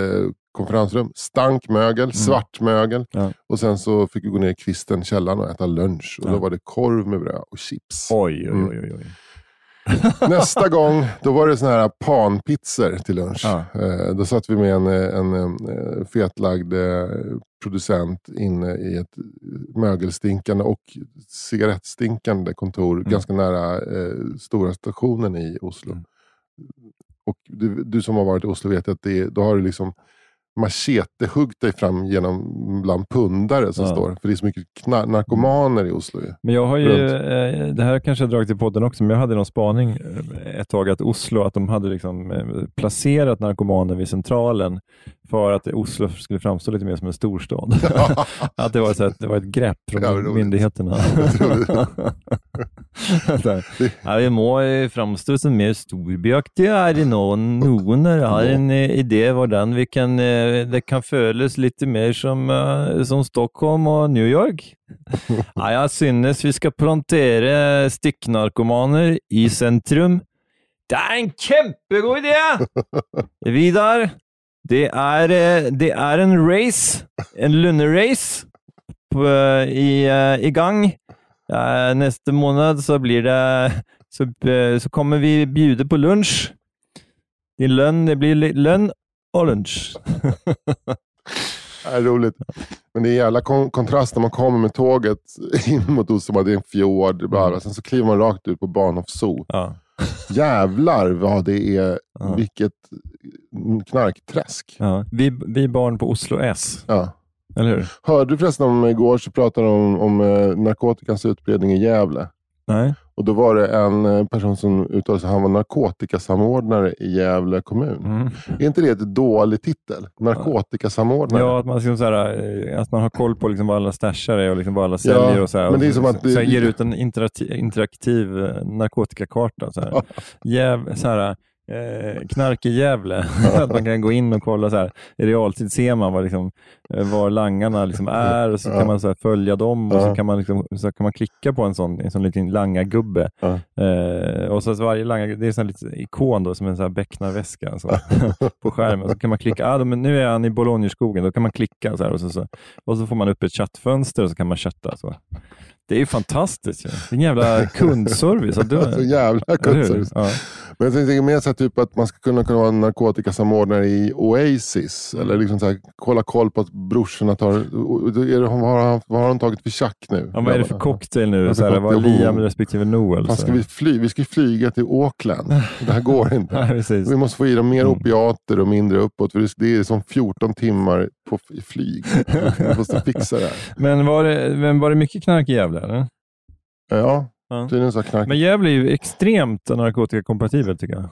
konferensrum. Stank mögel, svart mögel. Mm. Ja. Och sen så fick vi gå ner i kvisten, källaren och äta lunch. Och Ja. då var det korv med bröd och chips. Oj, oj, Mm. oj. oj, oj. <laughs> Nästa gång, då var det såna här panpizzor till lunch. Ja. Eh, då satt vi med en, eh, en, eh, fetlagd eh, producent inne i ett mögelstinkande och cigarettstinkande kontor Mm. ganska nära eh, stora stationen i Oslo. Mm. Och du, du som har varit i Oslo vet att det, då har du liksom machete-huggt dig fram genom bland pundare som Ja. står. För det är så mycket narkomaner i Oslo. Men jag har ju, Runt. eh, det här kanske jag dragit i podden också, men jag hade någon spaning eh, ett tag att Oslo, att de hade liksom eh, placerat narkomaner vid centralen för att Oslo skulle framstå lite mer som en storstad. <laughs> att det var, så att det var ett grepp från Ja, myndigheterna. <laughs> Ja, vi må eh, framstå som mer storbyaktiga här i någon. Her har en eh, idé hvordan vi kan, eh, det kan føles litt mer som, som Stockholm og New York. Ja, jeg synes vi skal plantere stikknarkomaner i sentrum. Det er en kjempegod idé! <laughs> Vidar, det er, eh, det er en race, en lunderace, eh, i, eh, i gang. Neste måned så blir det så, så kommer vi bjude på lunsj. Din lønn, det blir lønn og lunsj. <laughs> Det är roligt. Men det är en jävla kon- kontrast när man kommer med tåget <laughs> in mot Oslo. Det är en fjord. Bla bla. Mm. Sen så kliver man rakt ut på Bahnhof Zoo. Ja. <laughs> Jävlar vad det är. Ja. Vilket knarkträsk. Ja. Vi, vi barn på Oslo S, Ja. eller hur? Hörde du förresten om igår så pratade de om, om eh, narkotikans utbredning i Gävle. Nej? Och då var det en eh, person som uttalade sig. Han var narkotikasamordnare i Gävle kommun. Mm. Är inte det ett dålig titel? Narkotikasamordnare. Ja, att man, liksom så här, eh, att man har koll på liksom vad alla stashar är och liksom vad alla säljer. och så här, men det är som att det- så ger ut en interaktiv, eh, narkotikakarta. Så här. <laughs> Jäv, så här, eh, knark i Gävle. <laughs> att man kan gå in och kolla så här, i realtid ser man vad liksom, eh, var langarna liksom är och så kan man så följa dem och så kan man, liksom, så kan man klicka på en sån, en sån liten langargubbe. Eh, och så, varje langar, det är en sån liten ikon då, som en sån här becknarväska så, <laughs> på skärmen. Så kan man klicka, ah, men nu är han i Bologneskogen, då kan man klicka så här, och, så, så, och så får man upp ett chattfönster och så kan man chatta. Så. Det är ju fantastiskt. Är en jävla kundservice. <laughs> Att du, Så jävla kundservice. Ja. Men jag tänker mer så typ att man ska kunna, kunna vara en narkotikasamordnare i Oasis. Eller liksom så här, kolla koll på att brorsorna tar... är det, vad, har han, vad har de tagit för tjack nu? Ja, vad är det för cocktail nu? Vad Så för här, vad är? Liam respektive Noel? Fan, ska vi, fly? vi ska flyga till Auckland. Det här går inte. <laughs> Nej. Vi måste få i dem mer Mm. opiater och mindre uppåt. För det- är som 14 timmar på flyg. Vi måste fixa det här. <laughs> Men var det, men var det mycket knark i Gävle? Eller? Ja, Ja. tydligen så knark. Men Gävle är ju extremt narkotikakompatibelt tycker jag.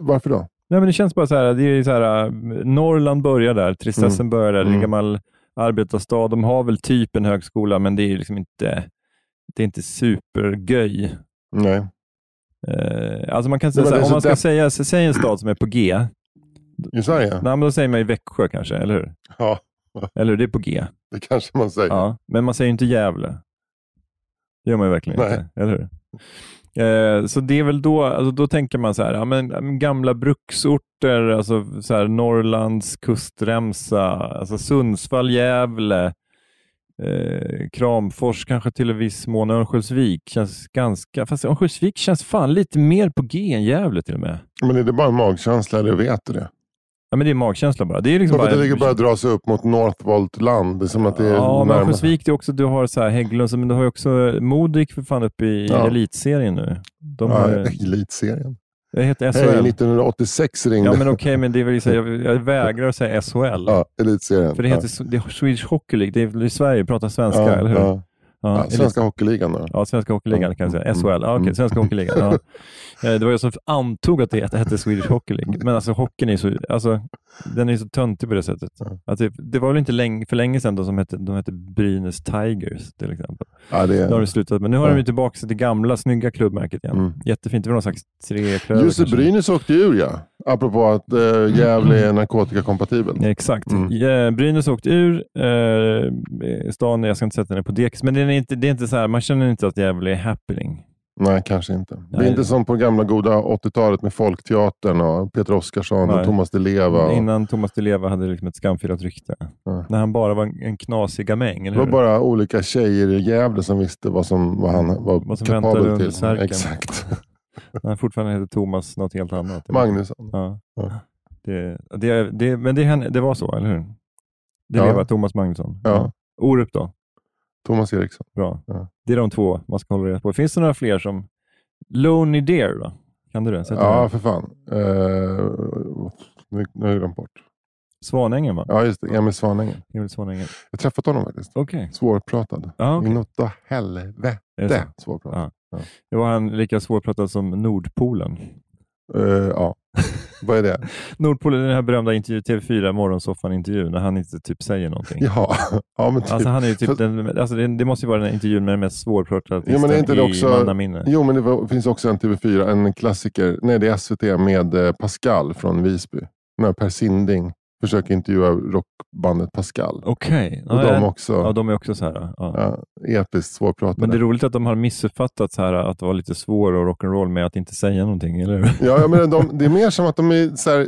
Varför då? Nej, men det känns bara så här, det är så här, äh, Norrland börjar där, tristessen börjar där, det är en Mm. gammal arbetarstad. De har väl typ en högskola, men det är liksom inte, det är inte supergöj. Nej. Eh, alltså man kan säga här, är om man ska säga, säg en stad som är på G, I Sverige? nej, men då säger man ju Växjö kanske, eller hur? Ja, Eller hur? Det är på G. det kanske man säger. Ja, men man säger ju inte Gävle. Det gör man ju verkligen Nej. inte, eller hur? Eh, så det är väl då, alltså då tänker man så här, ja, men, men gamla bruksorter, alltså så här, Norrlands kustremsa, alltså Sundsvall, Gävle, eh, Kramfors, kanske till en viss mån Örnsköldsvik känns ganska, fast Örnsköldsvik känns fan lite mer på G än Gävle till och med. Men är det bara en magkänsla eller vet du det? Ja, men det är magkänsla bara. Det är liksom att bara, det ligger bara att dra sig upp mot Northvolt-land. Det är som att det är Ja, men. Örnsköldsvik, är också, du har så här Hägglunds, men du har ju också Modik för fan uppe i Ja. elitserien nu. De har, Ja, ju- <laughs> elitserien. det heter SHL. 1986 ringde. Ja, men okej, men det är väl jag, jag vägrar säga SHL. Ja, elitserien. För det heter så- det är Swedish Hockey League, det är i Sverige, pratar svenska, ja, eller hur? Ja. Svenska Hockeyligan då. Ja, Svenska Hockeyligan kan jag säga. SHL. Ja, okej, Mm. Svenska Hockeyligan. Ja. <laughs> Eh, Det var jag som antog att det hette- Swedish Hockey League. Men alltså hockeyn är så, alltså, den är så töntig på det sättet. Att det, det var väl inte länge, för länge sedan då som hette, de hette Brynäs Tigers till exempel. Ja, det Nu har de slutat, men nu har Ja. de tillbaka till det gamla snygga klubbmärket igen. Mm. Jättefint. Det var någon slags treklöver. Just det. Brynäs åkte ur ja. Apropå att äh, Gävle är narkotikakompatibel. Exakt. Mm. Ja, Brynäs åkte ur. Eh, stan, jag ska inte sätta den på dekis, men det är inte, det är inte så här, man känner inte att Gävle är happening. Nej, kanske inte. Det är Nej. inte som på gamla goda 80-talet med Folkteatern och Peter Oskarsson och Nej. Thomas Di Leva. Och... Innan Thomas Di Leva hade liksom ett skamfilat rykte. Ja. När han bara var en, knasig gamäng, Det var bara olika tjejer i Gävle som visste vad, som, vad han var Vad som kapabel till. Exakt. <laughs> Han fortfarande heter Thomas något helt annat. Magnusson. Ja. Ja. Det, det, det, men det, det var så, eller hur? Det Ja. var Thomas Magnusson. Ja. Orup då? Thomas Eriksson. Bra. Ja. Det är de två man ska hålla reda på. Finns det några fler som... Lonely Deer då? Kan du det? Sätter Ja, för fan. Uh, nu, har jag glömt bort. Svanängen va? Ja, just det. Emil Svanängen. Emil Svanängen. Jag har träffat honom faktiskt. Okej. Svårpratad. Ja, okej. Inåt helvete Är det svårpratad. Det var han lika svårpratad som Nordpolen. Eh, ja. <laughs> Vad är det? Nordpolen är den här berömda intervju, TV4 Morgonsoffan-intervjun när han inte typ säger någonting. Ja, <laughs> ja men typ. Alltså han är typ Fast- den, alltså det, det måste ju vara den här intervjun med den mest svårpratade Jo, men är inte artisten det i också- mannaminne. Jo, men det var, finns också en TV4, en klassiker. Nej, det är SVT med eh, Pascal från Visby. När Per Sinding försöker intervjua rockbandet Pascal. Okej. Och Ja, de också. Ja, de är också så här. Ja. Ja, episkt svårpratade. Men det är roligt att de har missuppfattat så här att det var lite svår och rock'n'roll med att inte säga någonting, eller hur? Ja, jag menar, de, <laughs> det är mer som att de är så här,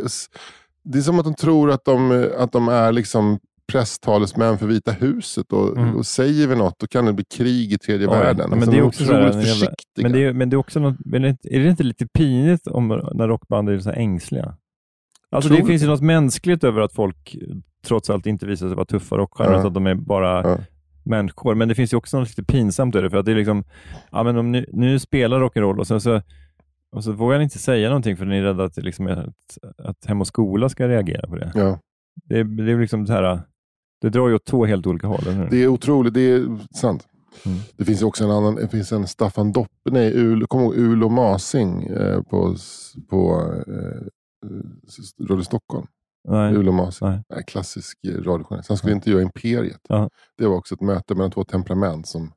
Det är som att de tror att de, att de är liksom presstalesmän för Vita huset och, Mm. och säger vi något då kan det bli krig i tredje Ja, världen. men Så det är också otroligt jävla- försiktiga. Men det är, men det är också något, men är det inte- lite pinigt om, när rockband är så ängsliga? Alltså det finns ju något mänskligt över att folk trots allt inte visar sig vara tuffa rockstjärnor, utan att de är bara Ja. människor. Men det finns ju också något lite pinsamt över det, för att det är liksom, ja men om nu, nu spelar rock'n'roll och sen så och så vågar ni inte säga någonting för ni är rädda att, liksom att, att Hem och Skola ska reagera på det. Ja, Det, är- det är liksom så här, det drar ju åt två helt olika håll, eller det är otroligt, det är sant. Mm. Det finns också en annan, det finns en Staffan Doppe, nej, Ul, kom ihåg Ul och Masing eh, på, på eh, Radio Stockholm. Nej. Ul och Masing. Nej. Nej, klassisk eh, radiojournalist. Han skulle intervjua Imperiet. Ja. Det var också ett möte mellan två temperament som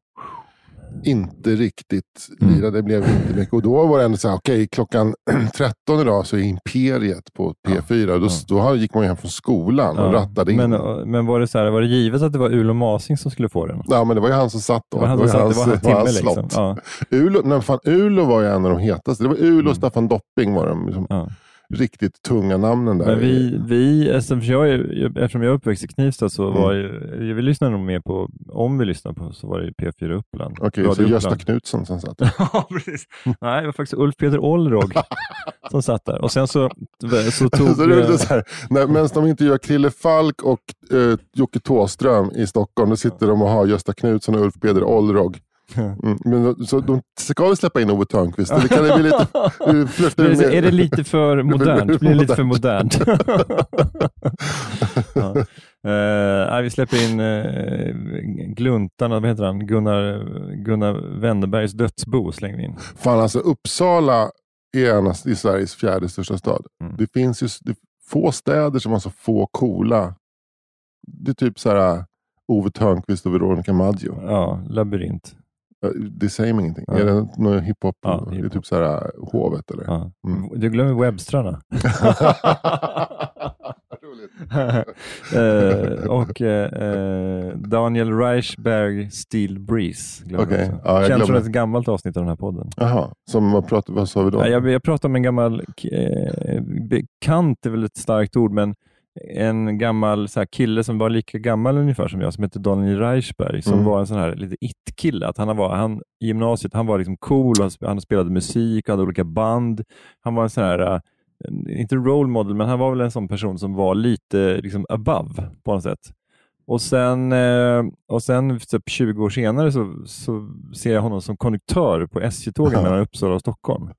inte riktigt Mm. lirade. Det blev inte mycket. Och då var det ändå så här, okej, klockan <clears throat> 13 idag så är Imperiet på P4. Då, då gick man ju hem från skolan och Ja. rattade in. Men, men var det så här, var det givet att det var Ul och Masing som skulle få den? Ja, men det var ju han som satt då. Det var han som ju satt, det var hans liksom. slott. Ja, Ulo, nej, fan, Ulo var ju en av de hetaste. Det var Ulo Mm. och Staffan Dopping var de liksom, ja. Riktigt tunga namnen där. Men vi, vi eftersom, jag är, eftersom jag är uppväxt i Knivsta så Mm. var ju, vi lyssnade nog mer på, om vi lyssnade på, så var det ju P4 Uppland. Okej, Radio så Gösta. Knutsson som satt. <laughs> Ja, precis. Nej, det var faktiskt Ulf Peter Olrog <laughs> som satt där. Och sen så, så <laughs> tog... så det är eh, så här, när, medan de intervjuar Krille Falk och eh, Jocke Thåström i Stockholm, då sitter de och har Gösta Knutsson och Ulf Peder Olrog. <laughs> Mm, men så de ska väl släppa in Ove Thörnqvist? Eller kan det bli lite... <laughs> eh, Men med- är det lite för <laughs> modernt? Blir det lite för modernt? ja. Eh, nej, vi släpper in uh, Gluntarna, vad heter han? Gunnar, Gunnar Wennerbergs dödsbo slänger vi in. Fan alltså Uppsala är en i Sveriges fjärde största stad. Mm. Det finns ju det är få städer som har så få coola. Det är typ så här Ove Thörnqvist och Veronica Maggio. Ja, labyrint. Det säger mig ingenting. Ja. Är det någon hiphop? Ja, det är typ så här Hovet eller? Ja. Mm. Du glömmer Webstrarna. <laughs> <laughs> Eh, och eh, Daniel Reichberg Steel Breeze. också. ja, Känns som ett gammalt avsnitt av den här podden. Jaha, som vad, pratar, vad sa vi då? Ja, jag, jag pratar om en gammal, eh, bekant är väl ett starkt ord, men en gammal så här, kille som var lika gammal ungefär som jag, som hette Daniel Reichberg, som Mm. var en sån här lite it-kille. Han var, han, I gymnasiet han var liksom cool, och han, han spelade musik, hade olika band. Han var en sån här, eh, inte role model, men han var väl en sån person som var lite liksom above på något sätt. Och sen, eh, och sen typ 20 år senare så, så ser jag honom som konduktör på SJ-tågen mellan Uppsala och Stockholm.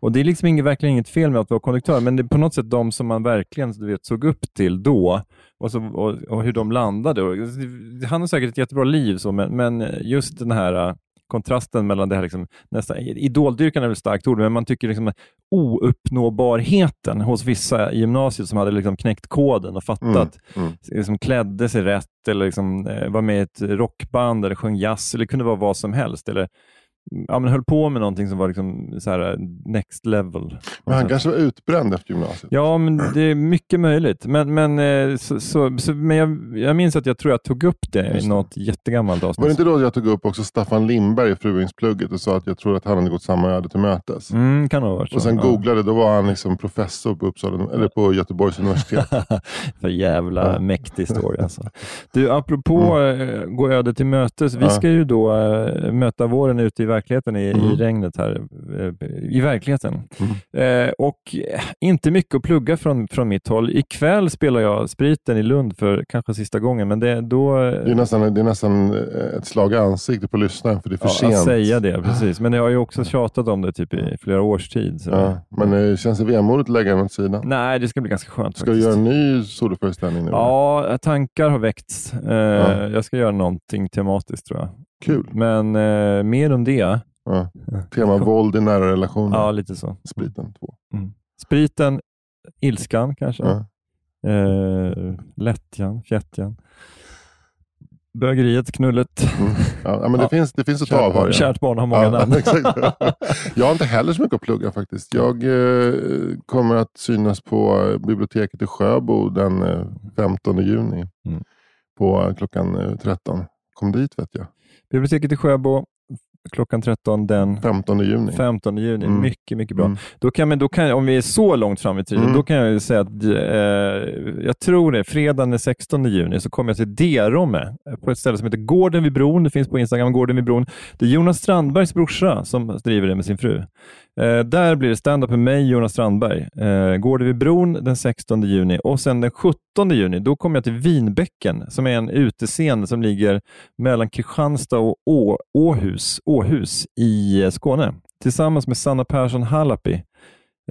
Och Det är liksom inget, verkligen inget fel med att vara konduktör, men det är på något sätt de som man verkligen du vet, såg upp till då och, så, och, och hur de landade. Och, han har säkert ett jättebra liv, så, men, men just den här äh, kontrasten mellan det här, liksom, nästan, idoldyrkan är väl ett starkt ord, men man tycker liksom ouppnåbarheten hos vissa i gymnasiet som hade liksom knäckt koden och fattat, Mm, mm. liksom klädde sig rätt eller liksom, eh, var med i ett rockband eller sjöng jazz, eller det kunde vara vad som helst. Eller, ja, men höll på med någonting som var liksom så här, next level. Men han kanske var utbränd efter gymnasiet. Ja, men det är mycket möjligt. Men, men, eh, så, så, så, men jag, jag minns att jag tror jag tog upp det Just i något jättegammalt Var det avsnitt. inte då jag tog upp också Staffan Lindberg i Fruingsplugget och sa att jag tror att han hade gått samma öde till mötes? Mm, kan ha varit så. Och sen ja. googlade, då var han liksom professor på, Uppsala, eller på Göteborgs universitet. <laughs> För jävla Ja. mäktig story alltså. Du, apropå eh, gå öde till mötes. Vi Mm. Ja. ska ju då eh, möta våren ute i verkligheten, i, i Mm. regnet här. eh, I verkligheten. Eh, och inte mycket att plugga från, från mitt håll. Ikväll spelar jag Spriten i Lund för kanske sista gången, men det, då... Det är nästan, det är nästan eh, ett slag i ansiktet på lyssnaren för det är för Ja, sent. att säga det, precis. Men jag har ju också tjatat om det typ i flera års tid. Så. Ja, men eh, känns det vemodigt att lägga den åt sidan? Nej, det ska bli ganska skönt Ska du faktiskt. göra en ny soloföreställning nu? Ja, tankar har väckts. Eh, Ja. Jag ska göra någonting tematiskt tror jag. Kul. Men eh, mer om det. Ja. Tema <laughs> våld i nära relationer. Ja, lite så. Spriten 2. Spriten, ilskan kanske. Ja. Eh, lättjan, fjättjan. Bögeriet, knullet. Mm. Ja, men det, <laughs> Ja. finns, det finns av. har jag. Kärt barn har många Ja, namn. <laughs> exakt. Jag har inte heller så mycket att plugga faktiskt. Jag eh, kommer att synas på eh, biblioteket i Sjöbo den eh, 15 juni. Mm. På eh, klockan eh, 13. Kom dit vet jag. Biblioteket i Sjöbo, klockan 13 den 15 juni. 15 juni. Mm. Mycket, mycket bra. Mm. Då kan, men då kan, om vi är så långt fram i tiden, Mm. då kan jag säga att eh, jag tror det, fredagen den 16 juni så kommer jag till Derome på ett ställe som heter Gården vid bron. Det finns på Instagram, Gården vid bron. Det är Jonas Strandbergs brorsa som driver det med sin fru. Eh, där blir det stand-up med mig, Jonas Strandberg. Eh, Gården vid bron den 16 juni och sen den 17 juni, då kommer jag till Vinbäcken som är en utescen som ligger mellan Kristianstad och Å, Åhus, Åhus i eh, Skåne. Tillsammans med Sanna Persson Halapi,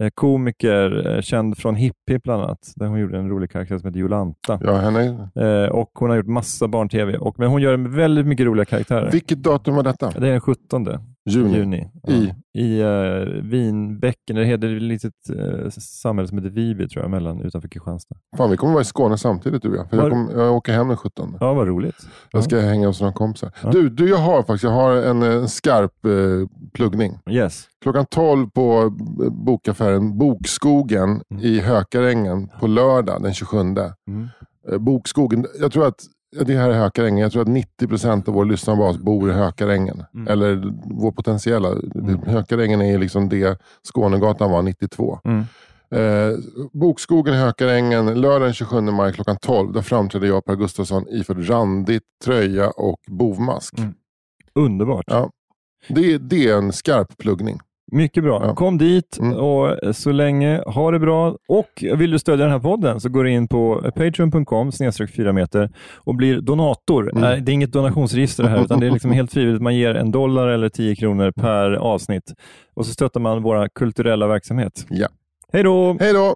eh, komiker, eh, känd från Hipp Hipp bland annat, där hon gjorde en rolig karaktär som heter Jolanta. Ja, henne. Och Hon har gjort massa barn-tv, men hon gör väldigt mycket roliga karaktärer. Vilket datum var detta? Det är den 17 Juni. juni. I? I uh, Vinbäcken, det heter ett litet uh, samhälle som heter Viby tror jag, mellan, utanför Kristianstad. Fan, vi kommer vara i Skåne samtidigt du och jag. För Var- jag, kom, jag åker hem den 17. Ja, vad roligt. Jag ska hänga hos några kompisar. Ja. Du, du, jag har faktiskt jag har en, en skarp eh, pluggning. Yes. Klockan 12 på bokaffären Bokskogen Mm. i Hökarängen på lördag den 27. Mm. Bokskogen, jag tror att ja, det här är Hökarängen. Jag tror att 90% av vår lyssnarbas bor i Hökarängen. Mm. Eller vår potentiella. Hökarängen är liksom det Skånegatan var 92. Mm. Eh, Bokskogen i Hökarängen, lördag den 27 maj klockan 12. Där framträdde jag Per Gustafsson iförd randig tröja och bovmask. Mm. Underbart. Ja. Det, det är en skarp pluggning. Mycket bra. Ja. Kom dit Mm. och så länge, ha det bra. Och vill du stödja den här podden så går du in på patreon.com snedstreck 4 meter och blir donator. Mm. Nej, Det är inget donationsregister här, utan det är liksom helt frivilligt. Man ger en dollar eller 10 kronor per avsnitt och så stöttar man våra kulturella verksamhet. Ja. Hej då! Hej då!